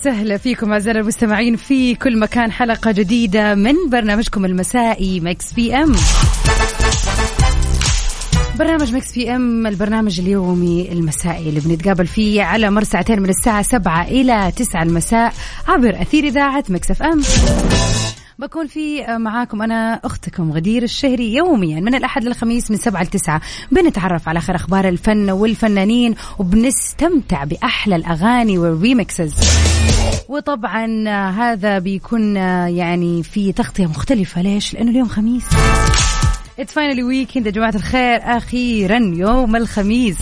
وسهلا فيكم اعزائنا المستمعين في كل مكان. حلقة جديدة من برنامجكم المسائي مكس بي إم. برنامج مكس بي إم البرنامج اليومي المسائي اللي بنتقابل فيه على مر ساعتين من الساعة 7 إلى 9 المساء عبر أثير إذاعة مكس إف إم. بكون في معاكم أنا أختكم غدير الشهري يوميا من الأحد للخميس من سبعة لتسعة. بنتعرف على آخر أخبار الفن والفنانين وبنستمتع بأحلى الأغاني وال remixes وطبعا هذا بيكون يعني في تغطية مختلفة. ليش؟ لأنه اليوم خميس. it's finally weekend يا جماعة الخير. أخيرا يوم الخميس.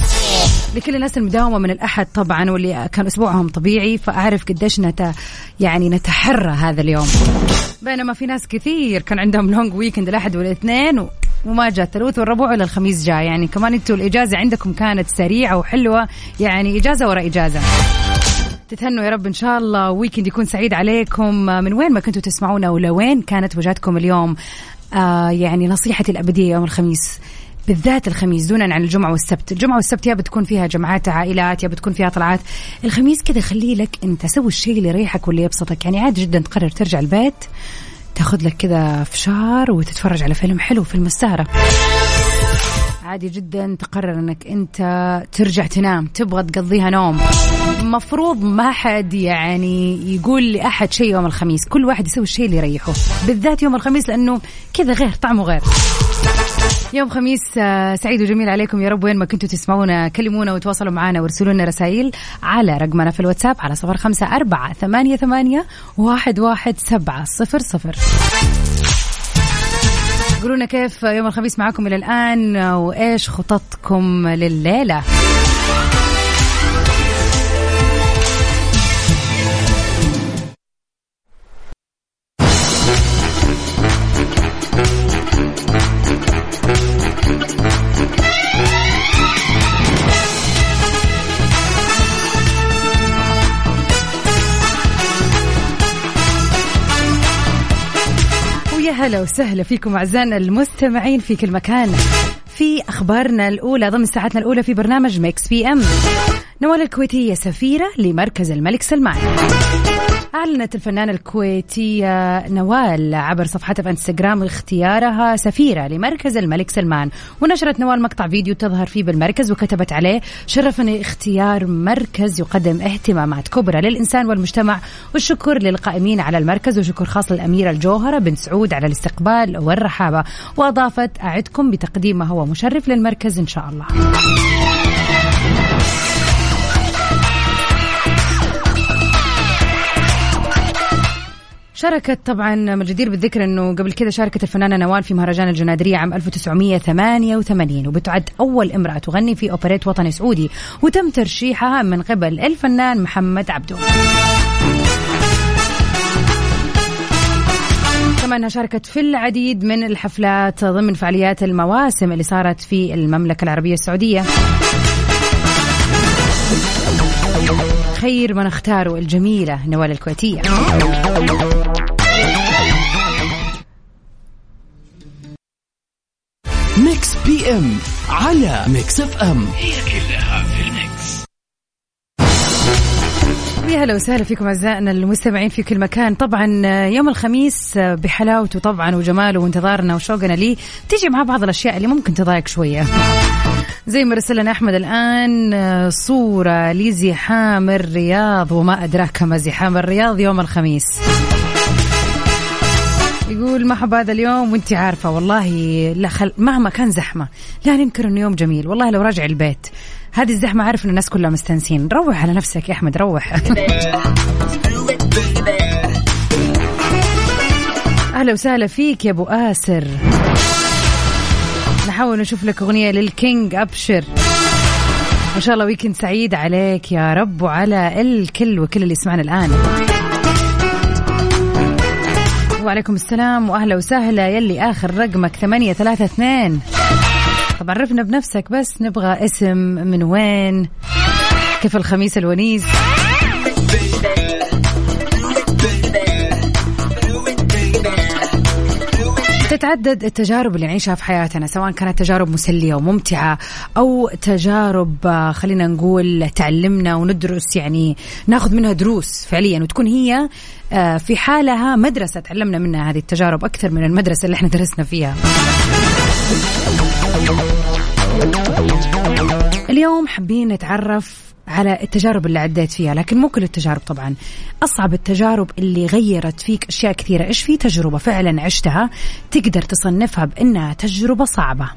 لكل الناس المداومة من الأحد طبعا واللي كان أسبوعهم طبيعي فأعرف قديش نت يعني نتحرى هذا اليوم. بينما في ناس كثير كان عندهم long weekend الأحد والاثنين و... وما جاء الثلاث والربوع ولا الخميس جاء. يعني كمان أنتوا الإجازة عندكم كانت سريعة وحلوة. يعني إجازة ورا إجازة. تتهنوا يا رب إن شاء الله. ويكند يكون سعيد عليكم. من وين ما كنتوا تسمعونا ولوين كانت وجهتكم اليوم؟ آه يعني نصيحتي الأبدية يوم الخميس بالذات الخميس دونا عن الجمعة والسبت. الجمعة والسبت يا بتكون فيها جمعات عائلات يا بتكون فيها طلعات. الخميس كذا خليه لك أنت سوي الشيء اللي يريحك واللي يبسطك. يعني عادي جدا تقرر ترجع البيت تاخذ لك كذا فشار وتتفرج على فيلم حلو فيلم السهرة عادي جدا تقرر إنك أنت ترجع تنام تبغى تقضيها نوم. مفروض ما حد يعني يقول لأحد شيء يوم الخميس كل واحد يسوي الشيء اللي يريحه بالذات يوم الخميس لأنه كذا غير طعمه غير. يوم خميس آه، سعيد وجميل عليكم يا رب وين ما كنتوا تسمعونا كلمونا وتواصلوا معنا وارسلوا لنا رسائل على رقمنا في الواتساب على صفر خمسة أربعة ثمانية ثمانية واحد واحد سبعة صفر صفر. قولوا لنا كيف يوم الخميس معاكم إلى الآن؟ وإيش خططكم لليلة هلا وسهلا فيكم أعزائنا المستمعين في كل مكان. في أخبارنا الأولى ضمن ساعتنا الأولى في برنامج ميكس بي إم. نوال الكويتية سفيرة لمركز الملك سلمان. أعلنت الفنانة الكويتية نوال عبر صفحتها في إنستغرام اختيارها سفيرة لمركز الملك سلمان. ونشرت نوال مقطع فيديو تظهر فيه بالمركز وكتبت عليه شرفني اختيار مركز يقدم اهتمامات كبرى للإنسان والمجتمع والشكر للقائمين على المركز وشكر خاص للأميرة الجوهرة بن سعود على الاستقبال والرحابة. وأضافت أعدكم بتقديم ما هو مشرف للمركز إن شاء الله. شاركت طبعا من الجدير بالذكر إنه قبل كذا شاركت الفنانة نوال في مهرجان الجنادرية عام 1988 وبتعد أول امرأة تغني في أوبريت وطني سعودي وتم ترشيحها من قبل الفنان محمد عبده. كما إنها شاركت في العديد من الحفلات ضمن فعاليات المواسم اللي صارت في المملكة العربية السعودية. خير من اختاروا الجميلة نوال الكويتية. ميكس بي إم على ميكس إف إم هي كلها يا هلا وسهلا فيكم أعزائنا المستمعين في كل مكان. طبعا يوم الخميس بحلاوته طبعا وجماله وانتظارنا وشوقنا ليه. تيجي مع بعض الأشياء اللي ممكن تضايق شوية. زي ما رسل لنا أحمد الآن صورة لزحام الرياض وما أدراك ما زحام الرياض يوم الخميس. يقول ما حب هذا اليوم وانت عارفة والله لا خل... مهما كان زحمة لا ننكر إنه يوم جميل. والله لو راجع البيت هذه الزحمة عارف إن الناس كلها مستانسين. روح على نفسك يا أحمد روح. أهلا وسهلا فيك يا أبو آسر. نحاول نشوف لك أغنية للكينج أبشر. ما شاء الله ويكند سعيد عليك يا رب وعلى الكل وكل اللي يسمعنا الآن. وعليكم السلام وأهلا وسهلا. يلي آخر رقمك ثمانية ثلاثة اثنين. طب عرفنا بنفسك بس نبغى اسم من وين. كيف الخميس الونيس؟ تتعدد التجارب اللي نعيشها في حياتنا سواء كانت تجارب مسلية وممتعة أو تجارب آه، خلينا نقول تعلمنا وندرس يعني ناخذ منها دروس فعليا وتكون هي آه، في حالها مدرسة تعلمنا منها هذه التجارب أكثر من المدرسة اللي إحنا درسنا فيها. اليوم حابين نتعرف على التجارب اللي عديت فيها لكن مو كل التجارب طبعا. أصعب التجارب اللي غيرت فيك أشياء كثيرة. إيش في تجربة فعلا عشتها تقدر تصنفها بأنها تجربة صعبة؟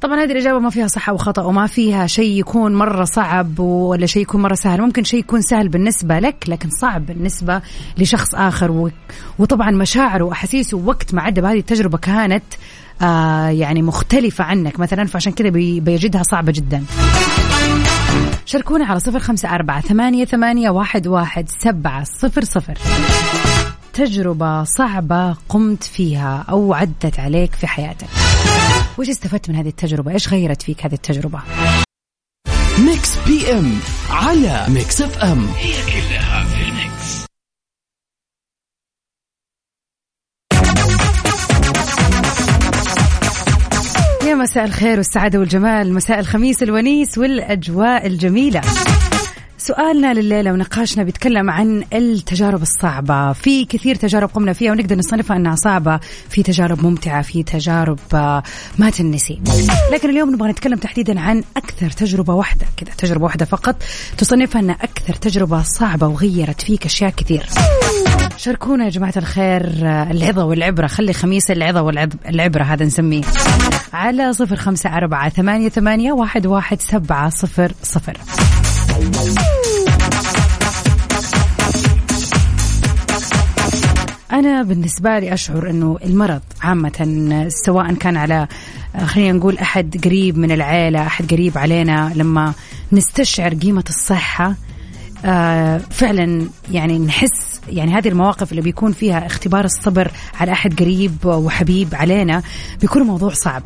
طبعا هذه الإجابة ما فيها صح أو خطأ وما فيها شيء يكون مرة صعب ولا شيء يكون مرة سهل. ممكن شيء يكون سهل بالنسبة لك لكن صعب بالنسبة لشخص آخر. وطبعا مشاعره وأحاسيسه وقت ما عدى بهذه التجربة كانت آه يعني مختلفة عنك مثلا فعشان كذا بي... بيجدها صعبة جدا. شاركونا على صفر خمسة أربعة ثمانية, ثمانية واحد, واحد سبعة صفر صفر. تجربة صعبة قمت فيها أو عدت عليك في حياتك. وش استفدت من هذه التجربة؟ إيش غيرت فيك هذه التجربة؟ ميكس بي إم على ميكس إف إم. هي كلها يا مساء الخير والسعادة والجمال مساء الخميس الونيس والأجواء الجميلة. سؤالنا لليلة ونقاشنا بيتكلم عن التجارب الصعبة. في كثير تجارب قمنا فيها ونقدر نصنفها أنها صعبة. في تجارب ممتعة في تجارب آه، ما تنسي. لكن اليوم نبغى نتكلم تحديدا عن أكثر تجربة واحدة كذا تجربة واحدة فقط. تصنفها أنها أكثر تجربة صعبة وغيرت فيك أشياء كثير. شاركونا يا جماعة الخير آه، العظة والعبرة. خلي خميس العظة والعبرة هذا نسميه. على صفر خمسة أربعة ثمانية, ثمانية واحد, واحد سبعة صفر صفر. أنا بالنسبة لي أشعر أنه المرض عامة سواء كان على خلينا نقول أحد قريب من العيلة أحد قريب علينا لما نستشعر قيمة الصحة آه فعلا يعني نحس يعني هذه المواقف اللي بيكون فيها اختبار الصبر على أحد قريب وحبيب علينا بيكون موضوع صعب.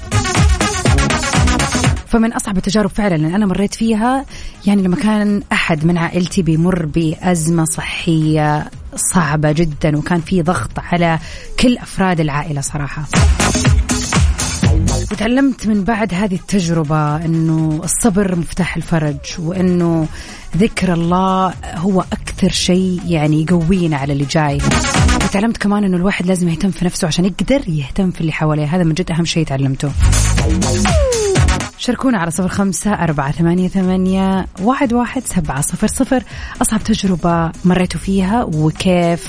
فمن أصعب التجارب فعلا اللي أنا مريت فيها يعني لما كان أحد من عائلتي بيمر بأزمة صحية صعبة جدا وكان في ضغط على كل أفراد العائلة صراحة. وتعلمت من بعد هذه التجربة أنه الصبر مفتاح الفرج وأنه ذكر الله هو أكثر شيء يعني يقوينا على اللي جاي. وتعلمت كمان أنه الواحد لازم يهتم في نفسه عشان يقدر يهتم في اللي حواليه. هذا من جد أهم شيء تعلمته. شاركونا على صفر خمسة أربعة ثمانية, ثمانية واحد, واحد سبعة صفر صفر. أصعب تجربة مريتوا فيها وكيف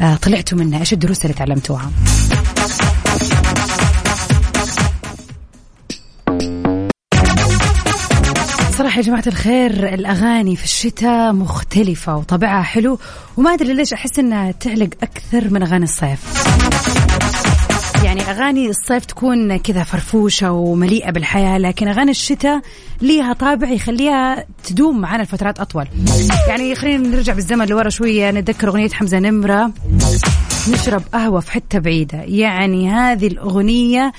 آه، طلعتوا منها. إيش الدروس اللي تعلمتوها؟ يا جماعة الخير. الأغاني في الشتاء مختلفة وطبعها حلو وما أدري ليش أحس إنها تعلق أكثر من أغاني الصيف. يعني أغاني الصيف تكون كذا فرفوشة ومليئة بالحياة لكن أغاني الشتاء ليها طابع يخليها تدوم معنا لفترات أطول. يعني خلينا نرجع بالزمن لورا شوية نتذكر أغنية حمزة نمرة نشرب قهوة في حتة بعيدة. يعني هذه الأغنية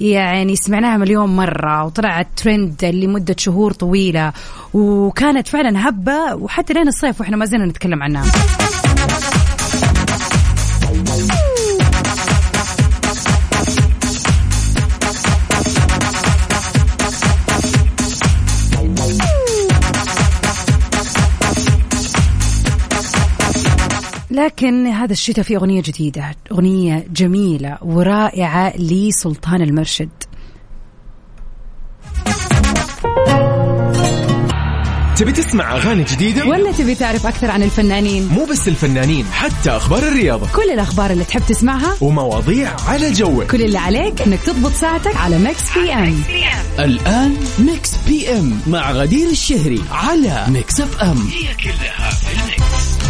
يعني سمعناها مليون مرة وطلعت ترند لمدة شهور طويلة وكانت فعلا هبة وحتى لين الصيف وإحنا ما زلنا نتكلم عنها. لكن هذا الشتاء في أغنية جديدة أغنية جميلة ورائعة لسلطان المرشد. تبي تسمع أغاني جديدة؟ ولا تبي تعرف أكثر عن الفنانين؟ مو بس الفنانين حتى أخبار الرياضة. كل الأخبار اللي تحب تسمعها؟ ومواضيع على جوك. كل اللي عليك إنك تضبط ساعتك على Mix PM الآن Mix PM مع غدير الشهري على Mix FM هي كلها في ال Mix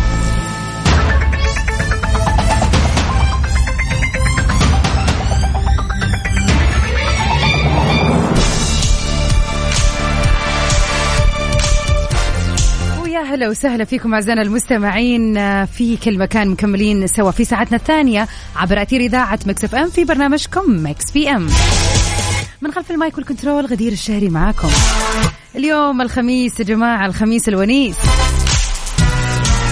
هلا وسهلا فيكم أعزائنا المستمعين آه، في كل مكان مكملين سوا في ساعتنا الثانية عبر أثير إذاعة Mix FM في برنامجكم Mix PM. من خلف ال mic وال control غدير الشهري معاكم. اليوم الخميس يا جماعة الخميس الونيس.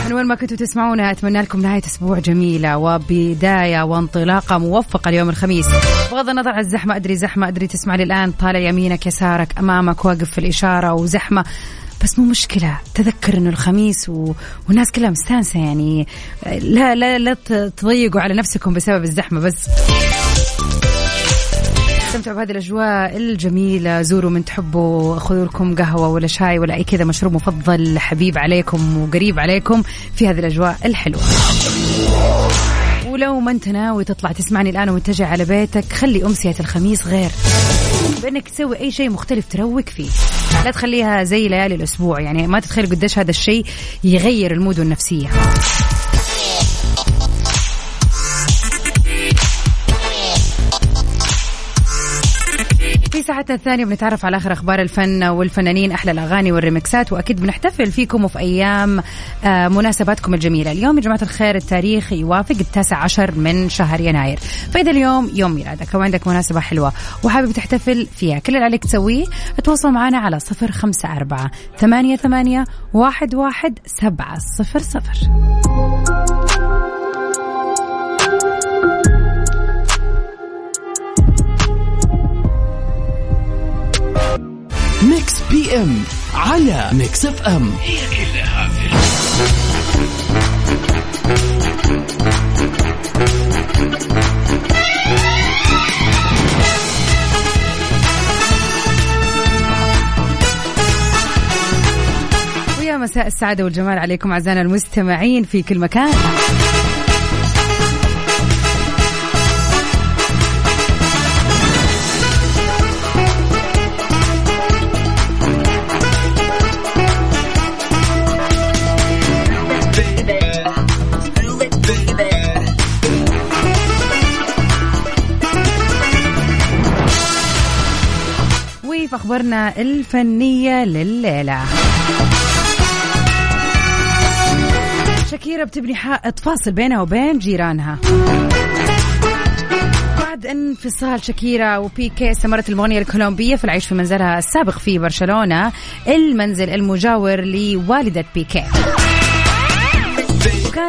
من وين ما كنتوا تسمعونا أتمنى لكم نهاية أسبوع جميلة وبداية وانطلاقة موفقة اليوم الخميس. بغض النظر عن الزحمة أدري زحمة أدري تسمع لي الان طالع يمينك يسارك أمامك واقف في الإشارة وزحمة بس مو مشكلة. تذكر إنه الخميس و... والناس كلها مستانسة يعني. لا لا لا تضيقوا على نفسكم بسبب الزحمة بس. استمتعوا بهذه الأجواء الجميلة. زوروا من تحبوا. خذوا لكم قهوة ولا شاي ولا أي كذا مشروب مفضل حبيب عليكم وقريب عليكم في هذه الأجواء الحلوة. ولو ما انت ناوي تطلع تسمعني الآن ومتجه على بيتك خلي أمسية الخميس غير. بأنك تسوي أي شيء مختلف تروق فيه. تخليها زي ليالي الأسبوع. يعني ما تتخيل قديش هذا الشيء يغير المود والنفسيه ساعتنا الثانية بنتعرف على آخر أخبار الفن والفنانين أحلى الأغاني والريمكسات وأكيد بنحتفل فيكم وفي أيام آه، مناسباتكم الجميلة. اليوم يا جماعة الخير التاريخ يوافق التاسع عشر من شهر يناير. فإذا اليوم يوم ميلادك أو عندك مناسبة حلوة وحابب تحتفل فيها كل اللي عليك تسويه تواصل معنا على صفر خمسة أربعة ثمانية ثمانية واحد واحد سبعة صفر صفر. Mix PM على Mix FM هي كلها في. ويا مساء السعادة والجمال عليكم أعزائنا المستمعين في كل مكان أخبارنا الفنية لليلة. شاكيرا بتبني حائط فاصل بينها وبين جيرانها. بعد انفصال شاكيرا وبيكي استمرت المغنية الكولومبية في العيش في منزلها السابق في برشلونة المنزل المجاور لوالدة بيكي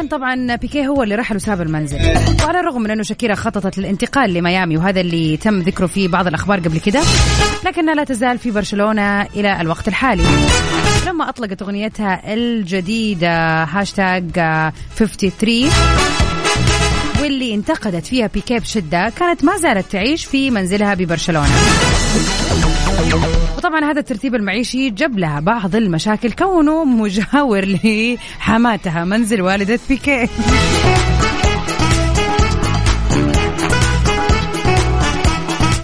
وكان طبعا بيكي هو اللي رحل وساب المنزل. وعلى الرغم من أنه شاكيرا خططت للانتقال لميامي وهذا اللي تم ذكره في بعض الأخبار قبل كده لكنها لا تزال في برشلونة إلى الوقت الحالي. لما أطلقت أغنيتها الجديدة هاشتاج آه، 53 واللي انتقدت فيها بيكي بشدة كانت ما زالت تعيش في منزلها ببرشلونة. وطبعا هذا الترتيب المعيشي جاب لها بعض المشاكل كونه مجاور لحماتها منزل والدة بيكي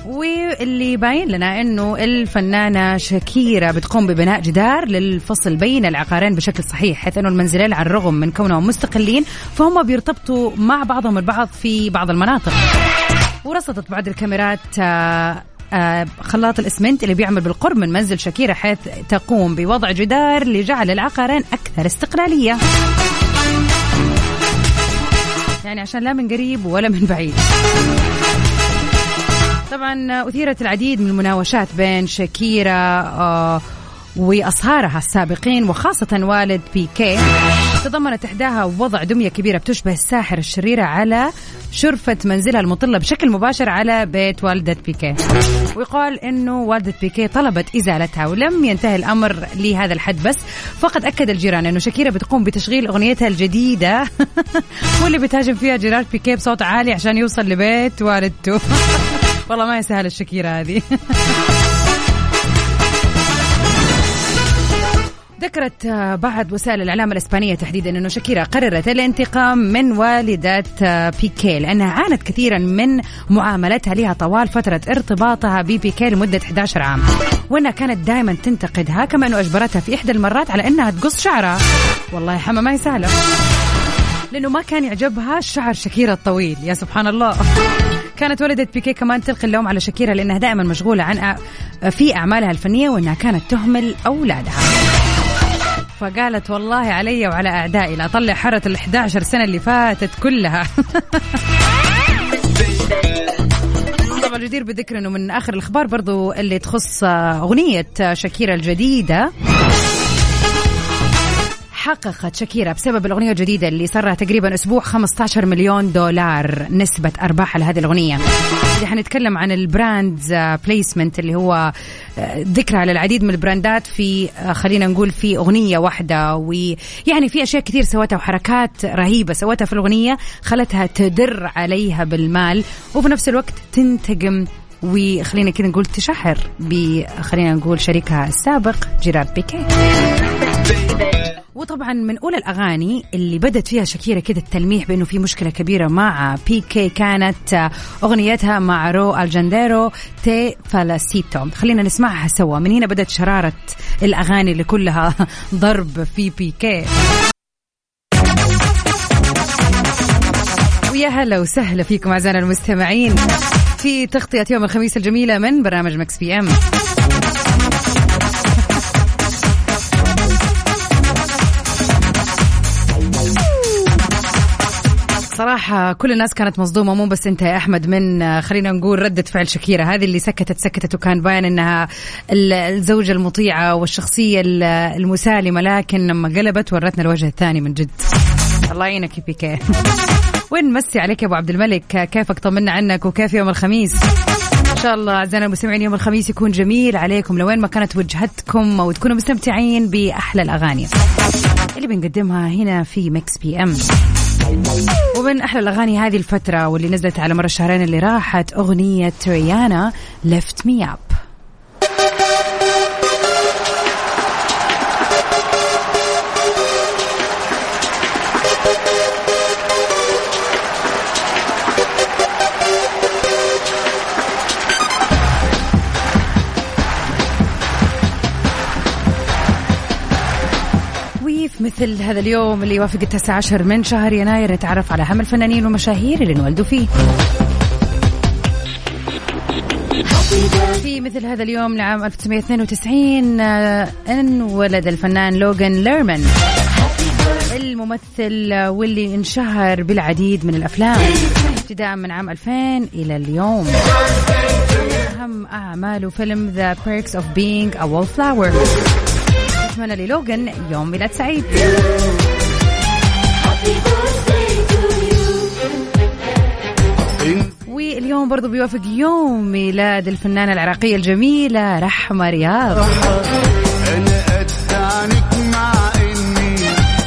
واللي باين لنا إنه الفنانة شاكيرا بتقوم ببناء جدار للفصل بين العقارين بشكل صحيح حيث إنه المنزلين على الرغم من كونهم مستقلين فهم بيرتبطوا مع بعضهم البعض في بعض المناطق. ورصدت بعض الكاميرات آه، خلاط الإسمنت اللي بيعمل بالقرب من منزل شاكيرا حيث تقوم بوضع جدار لجعل العقارين أكثر استقلالية. يعني عشان لا من قريب ولا من بعيد. طبعا أثيرت العديد من المناوشات بين شاكيرا آه، وأصهارها السابقين وخاصة والد بيكي تضمنت إحداها وضع دمية كبيرة بتشبه الساحر الشريرة على شرفة منزلها المطلة بشكل مباشر على بيت والدة بيكي. ويقال أنه والدة بيكي طلبت إزالتها ولم ينتهي الأمر لهذا الحد بس. فقد أكد الجيران أنه شاكيرا بتقوم بتشغيل أغنيتها الجديدة. واللي بتهاجم فيها جيران بيكي بصوت عالي عشان يوصل لبيت والدته. والله ما يسهل الشكيرة هذه. ذكرت بعض وسائل الإعلام الإسبانية تحديدا أنه شاكيرا قررت الانتقام من والدة بيكي لأنها عانت كثيرا من معاملتها لها طوال فترة ارتباطها ببيكي لمدة 11 عام. وأنها كانت دائما تنتقدها كما أنه أجبرتها في إحدى المرات على أنها تقص شعرها. والله حما ما هي سهلة لأنه ما كان يعجبها شعر شاكيرا الطويل يا سبحان الله. كانت والدة بيكي كمان تلقي اللوم على شاكيرا لأنها دائما مشغولة عن في أعمالها الفنية وأنها كانت تهمل أولادها. فقالت والله علي وعلى أعدائي لا أطلع حرة ال 11 سنة اللي فاتت كلها. طبعا الجدير بذكر إنه من آخر الأخبار برضو اللي تخص آه، شاكيرا الجديدة. حققت شاكيرا بسبب الأغنية الجديدة اللي صار تقريبا أسبوع 15 مليون دولار نسبة أرباح لهذه الأغنية. اللي حنتكلم عن ال brand placement اللي هو آه، ذكرها على العديد من البراندات في آه، خلينا نقول في أغنية واحدة. ويعني في أشياء كثير سوتها وحركات رهيبة سوتها في الأغنية خلتها تدر عليها بالمال وفي نفس الوقت تنتقم وخلينا كذا نقول تشهر ب خلينا نقول شريكها السابق جيرارد بيكي. وطبعا من أولى الأغاني اللي بدت فيها شاكيرا كده التلميح بأنه في مشكلة كبيرة مع بيكي كانت أغنيتها مع Rauw Alejandro Te Felicito خلينا نسمعها سوا. من هنا بدت شرارة الأغاني اللي كلها ضرب في بيكي ويا هلا وسهلا فيكم أعزائنا المستمعين في تغطية يوم الخميس الجميلة من برنامج Mix PM صراحة كل الناس كانت مصدومة مو بس أنت يا أحمد من آه، خلينا نقول ردة فعل شكيرة. هذه اللي سكتت سكتت وكان باين إنها ال- الزوجة المطيعة والشخصية ال- المسالمة لكن لما قلبت ورتنا الوجه الثاني من جد. الله يعينك يا بيكي. ونمسي عليك يا أبو عبد الملك؟ كيفك؟ طمنا عنك وكيف يوم الخميس؟ ان شاء الله أعزائنا المستمعين يوم الخميس يكون جميل عليكم. لوين ما كانت وجهتكم وتكونوا مستمتعين بأحلى الأغاني اللي بنقدمها هنا في Mix PM. ومن أحلى الأغاني هذه الفترة واللي نزلت على مر الشهرين اللي راحت أغنية ريانا Lift Me Up مثل هذا اليوم اللي يوافق التاسع عشر من شهر يناير نتعرف على أهم الفنانين والمشاهير اللي انولدوا فيه. في مثل هذا اليوم لعام 1992 آه، انولد الفنان لوغان ليرمان الممثل واللي انشهر بالعديد من الأفلام ابتداء من عام 2000 إلى اليوم. أهم أعماله فيلم ذا Perks of Being a Wallflower. نتمنى للوغان يوم ميلاد سعيد. واليوم برضو بيوافق يوم ميلاد الفنانة العراقية الجميلة رحمة رياض.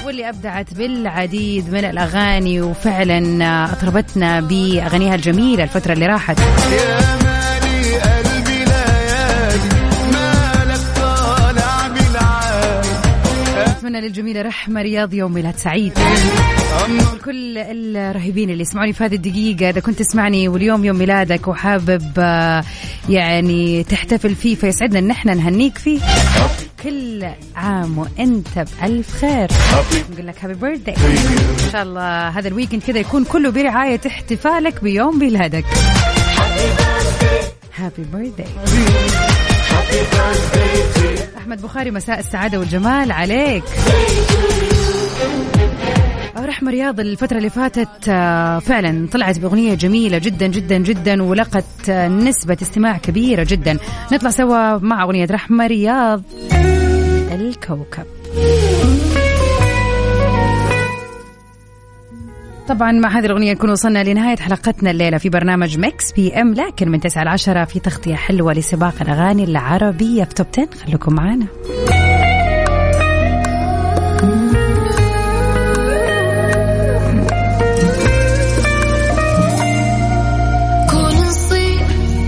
واللي أبدعت بالعديد من الأغاني وفعلا أطربتنا بأغانيها الجميلة الفترة اللي راحت. للجميلة رحمة رياض يوم ميلاد سعيد. كل الرهيبين اللي يسمعوني في هذه الدقيقة إذا كنت تسمعني واليوم يوم ميلادك وحابب آه، يعني تحتفل فيه فيسعدنا إن إحنا نهنيك فيه. كل عام وإنت بألف خير. نقول لك happy birthday إن شاء الله هذا ال weekend كذا يكون كله برعاية احتفالك بيوم ميلادك. happy birthday أحمد بخاري مساء السعادة والجمال عليك. رحمة رياض الفترة اللي فاتت آه، فعلا طلعت بأغنية جميلة جدا جدا جدا ولقت آه، نسبة استماع كبيرة جدا. نطلع سوا مع أغنية رحمة رياض الكوكب. طبعا مع هذه الأغنية نكون وصلنا لنهاية حلقتنا الليلة في برنامج Mix PM لكن من 9 ل 10 في تغطية حلوة لسباق الأغاني العربية في top 10 خليكم معنا